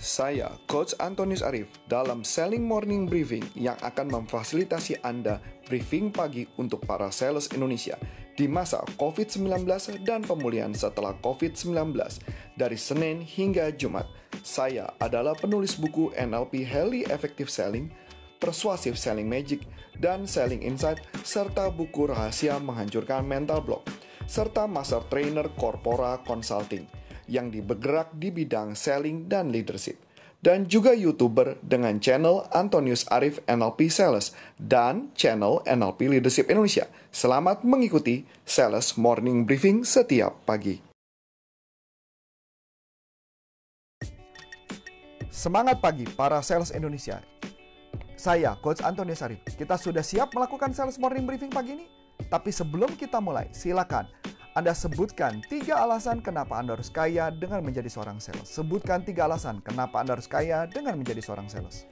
Saya, Coach Antonius Arif, dalam Selling Morning Briefing yang akan memfasilitasi Anda briefing pagi untuk para sales Indonesia di masa COVID-19 dan pemulihan setelah COVID-19 dari Senin hingga Jumat. Saya adalah penulis buku NLP Highly Effective Selling, Persuasive Selling Magic, dan Selling Insight, serta buku Rahasia Menghancurkan Mental Block, serta Master Trainer Corpora Consulting – yang bergerak di bidang selling dan leadership. Dan juga YouTuber dengan channel Antonius Arif NLP Sales dan channel NLP Leadership Indonesia. Selamat mengikuti Sales Morning Briefing setiap pagi. Semangat pagi para sales Indonesia. Saya Coach Antonius Arif. Kita sudah siap melakukan Sales Morning Briefing pagi ini? Tapi sebelum kita mulai, silakan anda sebutkan tiga alasan kenapa Anda harus kaya dengan menjadi seorang sales. Sebutkan tiga alasan kenapa Anda harus kaya dengan menjadi seorang sales.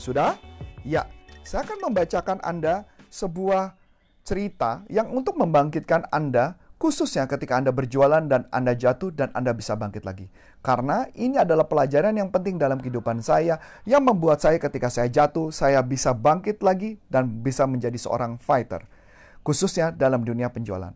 Sudah? Ya, saya akan membacakan Anda sebuah cerita yang untuk membangkitkan Anda Khususnya ketika Anda berjualan dan Anda jatuh dan Anda bisa bangkit lagi. Karena ini adalah pelajaran yang penting dalam kehidupan saya yang membuat saya ketika saya jatuh, saya bisa bangkit lagi dan bisa menjadi seorang fighter. Khususnya dalam dunia penjualan.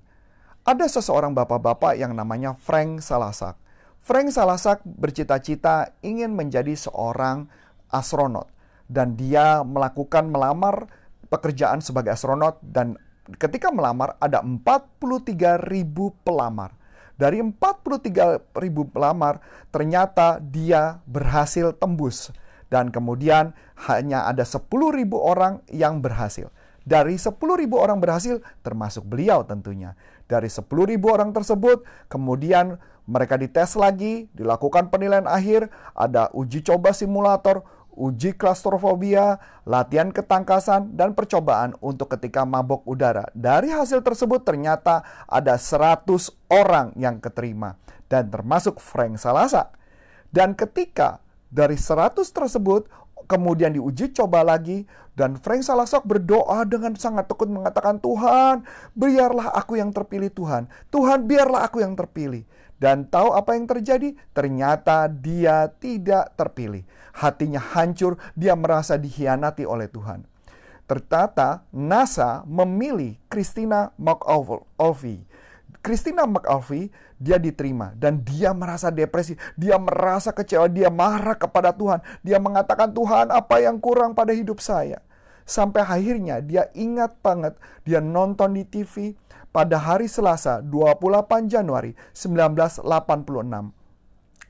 Ada seseorang bapak-bapak yang namanya Frank Salasak. Frank Salasak bercita-cita ingin menjadi seorang astronot. Dan dia melakukan melamar pekerjaan sebagai astronot dan ketika melamar ada 43 ribu pelamar. Dari 43 ribu pelamar, ternyata dia berhasil tembus. Dan kemudian hanya ada 10 ribu orang yang berhasil. Dari 10 ribu orang berhasil, termasuk beliau tentunya. Dari 10 ribu orang tersebut, kemudian mereka dites lagi, dilakukan penilaian akhir, ada uji coba simulator, uji klaustrofobia, latihan ketangkasan, dan percobaan untuk ketika mabok udara. Dari hasil tersebut ternyata ada 100 orang yang keterima dan termasuk Frank Salazar. Dan ketika dari 100 tersebut kemudian diuji coba lagi dan Frank Salazar berdoa dengan sangat tekun mengatakan Tuhan biarlah aku yang terpilih Tuhan Tuhan biarlah aku yang terpilih dan tahu apa yang terjadi? Ternyata dia tidak terpilih. Hatinya hancur, dia merasa dikhianati oleh Tuhan. Ternyata NASA memilih Christina McAuliffe. Christina McAuliffe dia diterima dan dia merasa depresi, dia merasa kecewa, dia marah kepada Tuhan. Dia mengatakan, "Tuhan, apa yang kurang pada hidup saya?" Sampai akhirnya dia ingat banget, dia nonton di TV, pada hari Selasa 28 Januari 1986.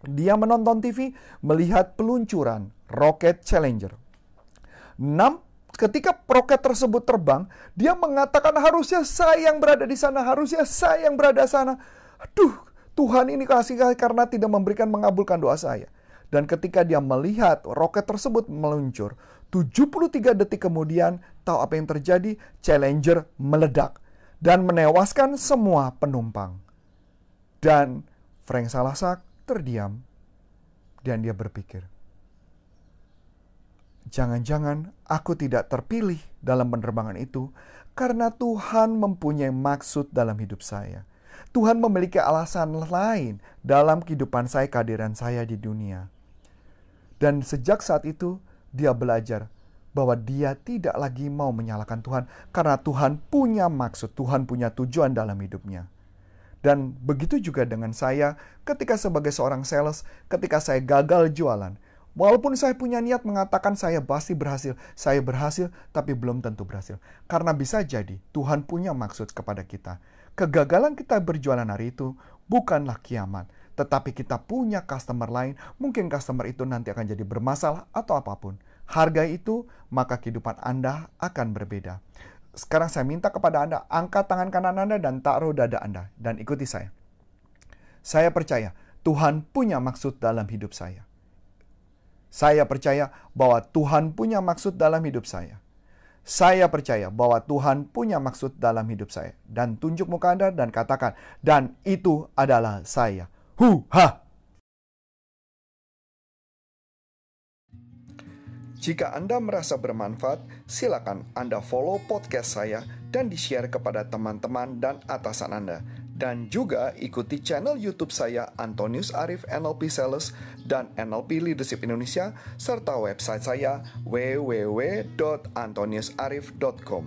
Dia menonton TV melihat peluncuran roket Challenger. 6 ketika roket tersebut terbang, dia mengatakan harusnya saya yang berada di sana, harusnya saya yang berada sana. Aduh, Tuhan ini kasih karena tidak memberikan mengabulkan doa saya. Dan ketika dia melihat roket tersebut meluncur, 73 detik kemudian, tahu apa yang terjadi? Challenger meledak dan menewaskan semua penumpang. Dan Frank Salasak terdiam dan dia berpikir, Jangan-jangan aku tidak terpilih dalam penerbangan itu karena Tuhan mempunyai maksud dalam hidup saya. Tuhan memiliki alasan lain dalam kehidupan saya, kehadiran saya di dunia. Dan sejak saat itu, dia belajar bahwa dia tidak lagi mau menyalahkan Tuhan karena Tuhan punya maksud, Tuhan punya tujuan dalam hidupnya. Dan begitu juga dengan saya ketika sebagai seorang sales, ketika saya gagal jualan. Walaupun saya punya niat mengatakan saya pasti berhasil, saya berhasil tapi belum tentu berhasil. Karena bisa jadi Tuhan punya maksud kepada kita. Kegagalan kita berjualan hari itu bukanlah kiamat, tetapi kita punya customer lain, mungkin customer itu nanti akan jadi bermasalah atau apa pun harga itu, maka kehidupan Anda akan berbeda. Sekarang saya minta kepada Anda, angkat tangan kanan Anda dan taruh dada Anda, dan ikuti saya. Saya percaya Tuhan punya maksud dalam hidup saya. Saya percaya bahwa Tuhan punya maksud dalam hidup saya. Saya percaya bahwa Tuhan punya maksud dalam hidup saya. Dan tunjuk muka Anda dan katakan, dan itu adalah saya. Hu ha! Jika Anda merasa bermanfaat, silakan Anda follow podcast saya dan di-share kepada teman-teman dan atasan Anda. Dan juga ikuti channel YouTube saya Antonius Arif NLP Sales dan NLP Leadership Indonesia serta website saya www.antoniusarif.com.